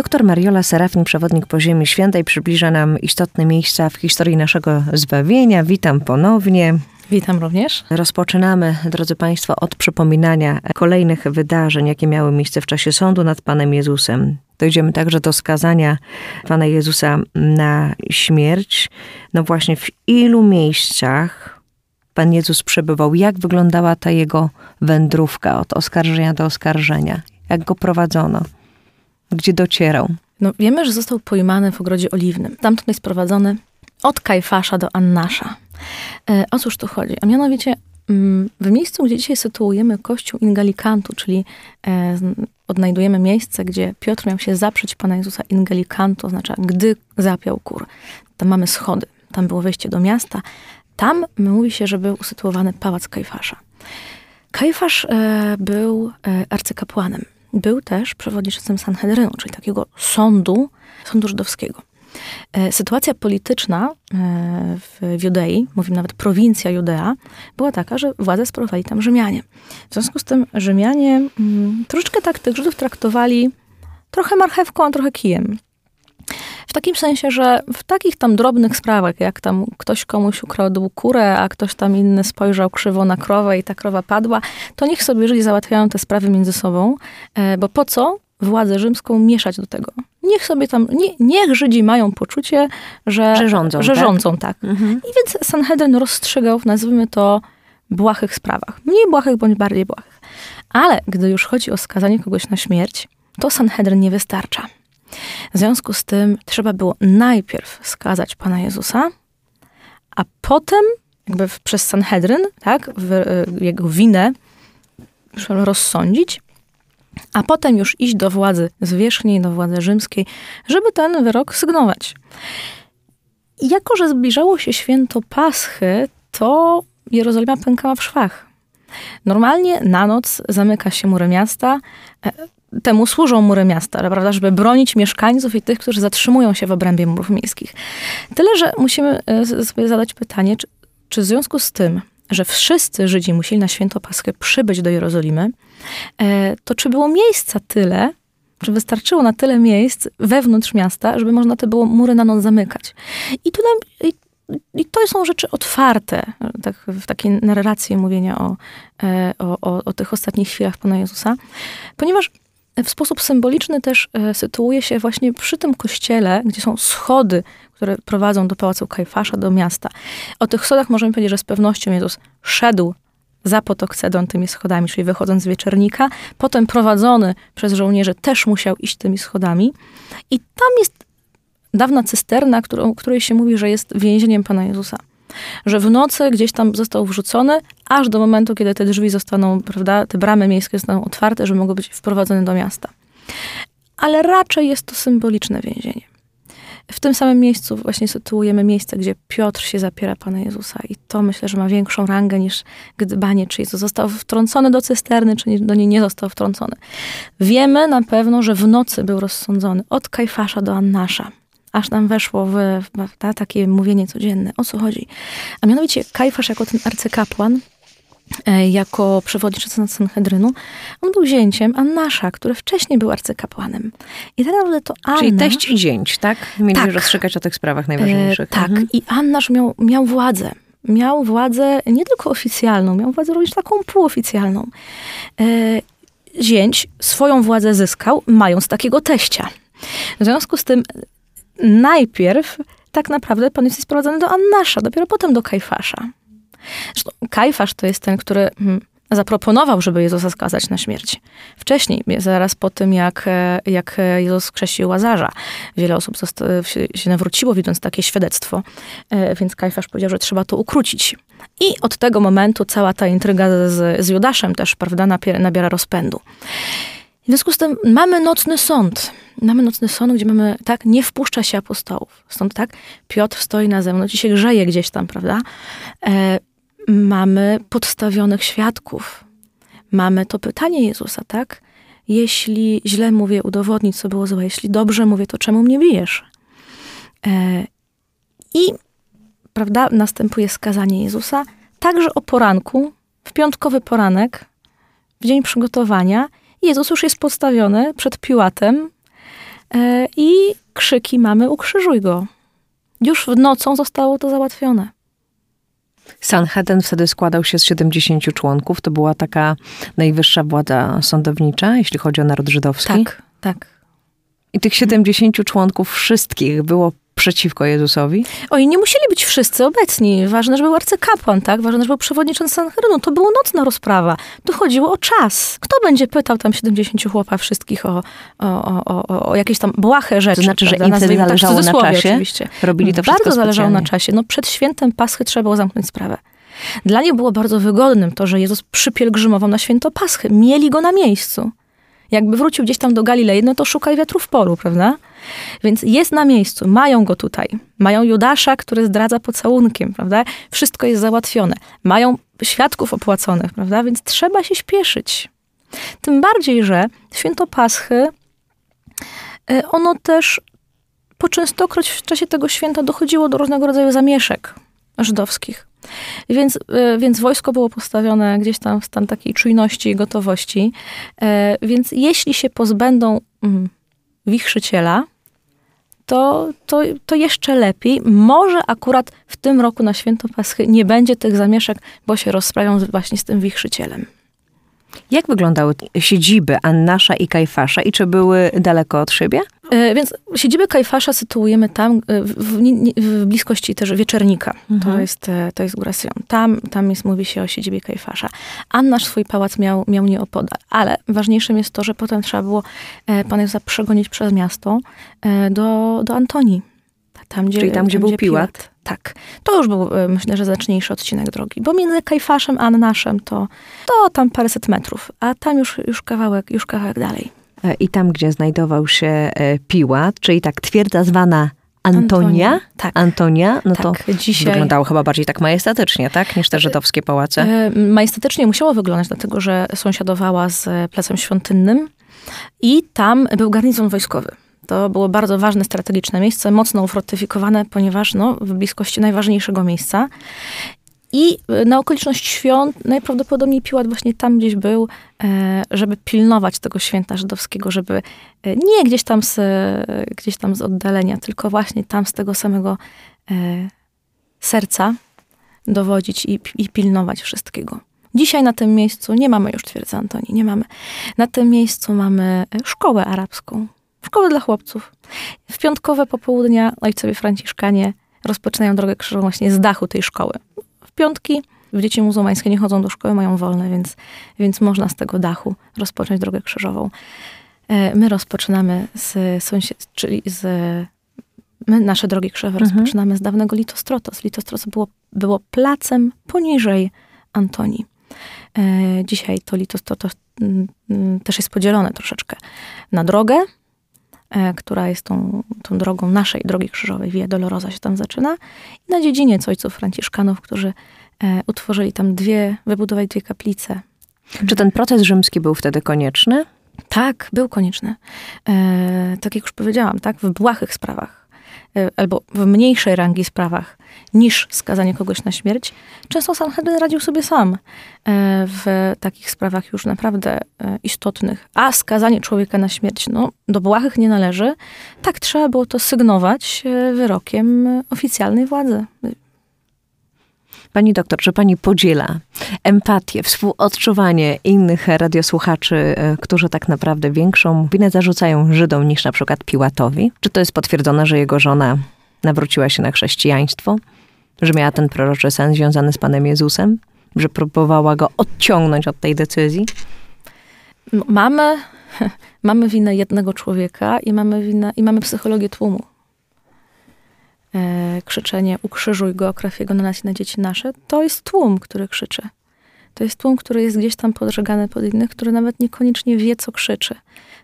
Doktor Mariola Serafin, przewodnik po Ziemi Świętej, przybliża nam istotne miejsca w historii naszego zbawienia. Witam ponownie. Witam również. Rozpoczynamy, drodzy Państwo, od przypominania kolejnych wydarzeń, jakie miały miejsce w czasie sądu nad Panem Jezusem. Dojdziemy także do skazania Pana Jezusa na śmierć. No właśnie, w ilu miejscach Pan Jezus przebywał, jak wyglądała ta jego wędrówka od oskarżenia do oskarżenia, jak go prowadzono, gdzie docierał. No, wiemy, że został pojmany w ogrodzie oliwnym. Tamtąd jest prowadzony od Kajfasza do Annasza. E, o cóż tu chodzi? A mianowicie mm, w miejscu, gdzie dzisiaj sytuujemy kościół Ingalikantu, czyli e, odnajdujemy miejsce, gdzie Piotr miał się zaprzeć Pana Jezusa Ingalikantu, oznacza gdy zapiał kur. Tam mamy schody, tam było wejście do miasta. Tam mówi się, że był usytuowany pałac Kajfasza. Kajfasz e, był arcykapłanem. Był też przewodniczącym Sanhedrynu, czyli takiego sądu, sądu żydowskiego. E, sytuacja polityczna e, w Judei, mówimy nawet prowincja Judea, była taka, że władzę sprawowali tam Rzymianie. W związku z tym Rzymianie mm, troszeczkę tak tych Żydów traktowali trochę marchewką, a trochę kijem. W takim sensie, że w takich tam drobnych sprawach, jak tam ktoś komuś ukradł kurę, a ktoś tam inny spojrzał krzywo na krowę i ta krowa padła, to niech sobie Żydzi załatwiają te sprawy między sobą, e, bo po co władzę rzymską mieszać do tego? Niech sobie tam, nie, niech Żydzi mają poczucie, że, że rządzą. Że tak? rządzą, tak. Mhm. I więc Sanhedrin rozstrzygał, nazwijmy to, błahych sprawach. Mniej błahych bądź bardziej błahych. Ale gdy już chodzi o skazanie kogoś na śmierć, to Sanhedrin nie wystarcza. W związku z tym trzeba było najpierw skazać Pana Jezusa, a potem jakby przez Sanhedryn, tak, w, e, jego winę rozsądzić, a potem już iść do władzy zwierzchniej, do władzy rzymskiej, żeby ten wyrok sygnować. I jako, że zbliżało się święto Paschy, to Jerozolima pękała w szwach. Normalnie na noc zamyka się mury miasta. Temu służą mury miasta, prawda, żeby bronić mieszkańców i tych, którzy zatrzymują się w obrębie murów miejskich. Tyle, że musimy e, sobie zadać pytanie, czy, czy w związku z tym, że wszyscy Żydzi musieli na święto Paschy przybyć do Jerozolimy, e, to czy było miejsca tyle, czy wystarczyło na tyle miejsc wewnątrz miasta, żeby można te było mury na noc zamykać. I tu nam, i, i to są rzeczy otwarte, tak w takiej narracji mówienia o, e, o, o, o tych ostatnich chwilach Pana Jezusa, ponieważ w sposób symboliczny też e, sytuuje się właśnie przy tym kościele, gdzie są schody, które prowadzą do pałacu Kajfasza, do miasta. O tych schodach możemy powiedzieć, że z pewnością Jezus szedł za potok Cedon tymi schodami, czyli wychodząc z wieczernika, potem prowadzony przez żołnierzy też musiał iść tymi schodami. I tam jest dawna cysterna, którą, której się mówi, że jest więzieniem Pana Jezusa. Że w nocy gdzieś tam został wrzucony, aż do momentu, kiedy te drzwi zostaną, prawda, te bramy miejskie zostaną otwarte, że mogą być wprowadzone do miasta. Ale raczej jest to symboliczne więzienie. W tym samym miejscu właśnie sytuujemy miejsce, gdzie Piotr się zapiera Pana Jezusa i to myślę, że ma większą rangę niż gdybanie, czy Jezus został wtrącony do cysterny, czy do niej nie został wtrącony. Wiemy na pewno, że w nocy był rozsądzony od Kajfasza do Annasza aż nam weszło w, ta, takie mówienie codzienne. O co chodzi? A mianowicie Kajfasz jako ten arcykapłan, e, jako przewodniczący Sanhedrynu, on był zięciem Annasza, który wcześniej był arcykapłanem. I tak naprawdę to Anna... Czyli teść i zięć, tak? Mieli tak. rozstrzygać o tych sprawach najważniejszych. E, tak. Mhm. I Annasz miał, miał władzę. Miał władzę nie tylko oficjalną, miał władzę również taką półoficjalną. E, zięć swoją władzę zyskał, mając takiego teścia. W związku z tym najpierw tak naprawdę Pan jest sprowadzony do Annasza, dopiero potem do Kajfasza. Zresztą Kajfasz to jest ten, który hmm, zaproponował, żeby Jezusa skazać na śmierć. Wcześniej, zaraz po tym, jak, jak Jezus krzesił Łazarza, wiele osób się nawróciło, widząc takie świadectwo, e, więc Kajfasz powiedział, że trzeba to ukrócić. I od tego momentu cała ta intryga z, z Judaszem też, prawda, nabiera rozpędu. W związku z tym mamy nocny sąd. Mamy nocny sąd, gdzie mamy, tak, nie wpuszcza się apostołów. Stąd tak, Piotr stoi na zewnątrz i się grzeje gdzieś tam, prawda? E, mamy podstawionych świadków. Mamy to pytanie Jezusa, tak? Jeśli źle mówię, udowodnić, co było złe. Jeśli dobrze mówię, to czemu mnie bijesz? E, I, prawda, następuje skazanie Jezusa. Także o poranku, w piątkowy poranek, w dzień przygotowania, Jezus już jest postawiony przed Piłatem e, i krzyki mamy ukrzyżuj go. Już w nocą zostało to załatwione. Sanhedrin wtedy składał się z 70 członków. To była taka najwyższa władza sądownicza, jeśli chodzi o naród żydowski. Tak, tak. I tych 70 członków wszystkich było przeciwko Jezusowi? Oj, nie musieli być wszyscy obecni. Ważne, że był arcykapłan, tak? Ważne, że był przewodniczący Sanhedrynu. To była nocna rozprawa. Tu chodziło o czas. Kto będzie pytał tam 70 chłopa wszystkich o, o, o, o jakieś tam błahe rzeczy? To znaczy, że prawda? im wtedy tak zależało na cudzysłowie czasie? Oczywiście. Robili to Bardzo wszystko zależało na czasie. No przed świętem Paschy trzeba było zamknąć sprawę. Dla nich było bardzo wygodnym to, że Jezus przypielgrzymował na święto Paschy. Mieli go na miejscu. Jakby wrócił gdzieś tam do Galilei, no to szukaj wiatru w polu, prawda? Więc jest na miejscu, mają go tutaj. Mają Judasza, który zdradza pocałunkiem, prawda? Wszystko jest załatwione. Mają świadków opłaconych, prawda? Więc trzeba się śpieszyć. Tym bardziej, że święto Paschy, e, ono też po częstokroć w czasie tego święta dochodziło do różnego rodzaju zamieszek żydowskich. Więc, e, więc wojsko było postawione gdzieś tam w stan takiej czujności i gotowości. E, Więc jeśli się pozbędą mm, wichrzyciela, to, to, to jeszcze lepiej. Może akurat w tym roku na święto Paschy nie będzie tych zamieszek, bo się rozprawią właśnie z tym wichrzycielem. Jak wyglądały siedziby Annasza i Kajfasza i czy były daleko od siebie? E, Więc siedzibę Kajfasza sytuujemy tam, e, w, w, bliskości też Wieczernika. To, Mhm. jest, e, to jest góra Syjon. Tam, tam jest, mówi się o siedzibie Kajfasza. Annasz swój pałac miał, miał nieopodal. Ale ważniejszym jest to, że potem trzeba było Pana Jezusa przegonić przez miasto do, do Antonii. Tam, gdzie, Czyli tam, gdzie był Piłat. Tak. To już był, myślę, że zacniejszy odcinek drogi. Bo między Kajfaszem a Annaszem to, to tam paręset metrów. A tam już, już, kawałek, już kawałek dalej. E, I tam, gdzie znajdował się e, Piłat, czyli tak twierdza zwana Antonia. Antonia, tak. Antonia, no to tak, dzisiaj... wyglądało chyba bardziej tak majestatycznie, tak? Niż te żydowskie pałace. E, Majestatycznie musiało wyglądać, dlatego że sąsiadowała z e, Placem Świątynnym i tam był garnizon wojskowy. To było bardzo ważne, strategiczne miejsce, mocno ufortyfikowane, ponieważ no, w bliskości najważniejszego miejsca. I e, na okoliczność świąt najprawdopodobniej Piłat właśnie tam gdzieś był, e, żeby pilnować tego święta żydowskiego, żeby e, nie gdzieś tam z, gdzieś tam z oddalenia, tylko właśnie tam z tego samego e, serca dowodzić i, i pilnować wszystkiego. Dzisiaj na tym miejscu nie mamy już twierdzy Antonii, nie mamy. Na tym miejscu mamy szkołę arabską, szkołę dla chłopców. W piątkowe popołudnia ojcowie franciszkanie rozpoczynają drogę krzyżową właśnie z dachu tej szkoły. W piątki dzieci muzułmańskie nie chodzą do szkoły, mają wolne, więc, więc można z tego dachu rozpocząć drogę krzyżową. E, My rozpoczynamy z sąsiad, czyli z my nasze drogi krzyżowe Mhm. rozpoczynamy z dawnego Litostrotos. Litostrotos było, było placem poniżej Antonii. E, dzisiaj to Litostrotos mm, mm, też jest podzielone troszeczkę na drogę, która jest tą, tą drogą naszej drogi krzyżowej. Via Dolorosa się tam zaczyna. I na dziedziniec ojców franciszkanów, którzy e, utworzyli tam dwie, wybudowali dwie kaplice. Czy ten proces rzymski był wtedy konieczny? Tak, był konieczny. E, tak jak już powiedziałam, tak, w błahych sprawach e, albo w mniejszej rangi sprawach niż skazanie kogoś na śmierć, często Sanhedrin radził sobie sam e, w takich sprawach już naprawdę e, istotnych. A skazanie człowieka na śmierć, no, do błahych nie należy. Tak, trzeba było to sygnować e, wyrokiem e, oficjalnej władzy. Pani doktor, czy pani podziela empatię, współodczuwanie innych radiosłuchaczy, e, którzy tak naprawdę większą winę zarzucają Żydom niż na przykład Piłatowi? Czy to jest potwierdzone, że jego żona nawróciła się na chrześcijaństwo? Że miała ten proroczy sen związany z Panem Jezusem? Że próbowała go odciągnąć od tej decyzji? Mamy, mamy winę jednego człowieka i mamy, winę, i mamy psychologię tłumu. E, krzyczenie ukrzyżuj go, krew jego na nas i na dzieci nasze, to jest tłum, który krzyczy. To jest tłum, który jest gdzieś tam podżegany pod innych, który nawet niekoniecznie wie, co krzyczy.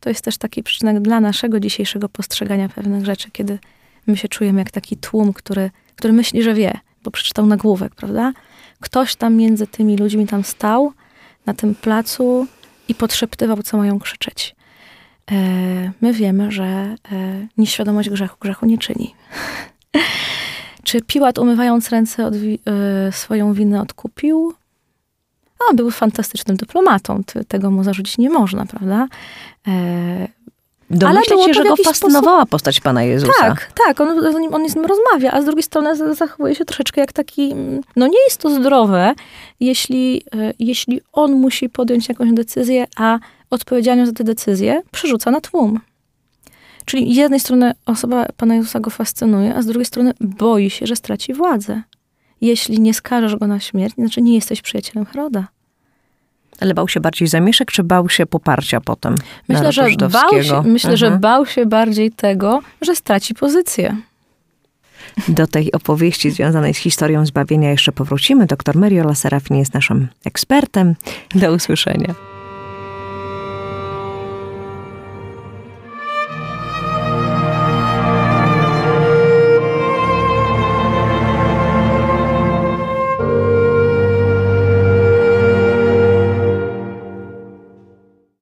To jest też taki przyczynek dla naszego dzisiejszego postrzegania pewnych rzeczy, kiedy my się czujemy jak taki tłum, który, który myśli, że wie, bo przeczytał nagłówek, prawda? Ktoś tam między tymi ludźmi tam stał, na tym placu i podszeptywał, co mają krzyczeć. E, my wiemy, że e, nieświadomość grzechu grzechu nie czyni. Czy Piłat umywając ręce od e, swoją winę odkupił? A, był fantastycznym dyplomatą. Tego mu zarzucić nie można, prawda? E, Domyślę się, że go fascynowała sposób... postać Pana Jezusa. Tak, tak, on, on, z nim rozmawia, a z drugiej strony zachowuje się troszeczkę jak taki, no nie jest to zdrowe, jeśli, e, jeśli on musi podjąć jakąś decyzję, a odpowiedzialność za tę decyzję przerzuca na tłum. Czyli z jednej strony osoba Pana Jezusa go fascynuje, a z drugiej strony boi się, że straci władzę. Jeśli nie skażesz go na śmierć, znaczy nie jesteś przyjacielem Heroda. Ale bał się bardziej zamieszek, czy bał się poparcia potem? Myślę, że bał się, myślę, mhm. że bał się bardziej tego, że straci pozycję. Do tej opowieści związanej z historią zbawienia jeszcze powrócimy. Doktor Meriola Serafin jest naszym ekspertem. Do usłyszenia.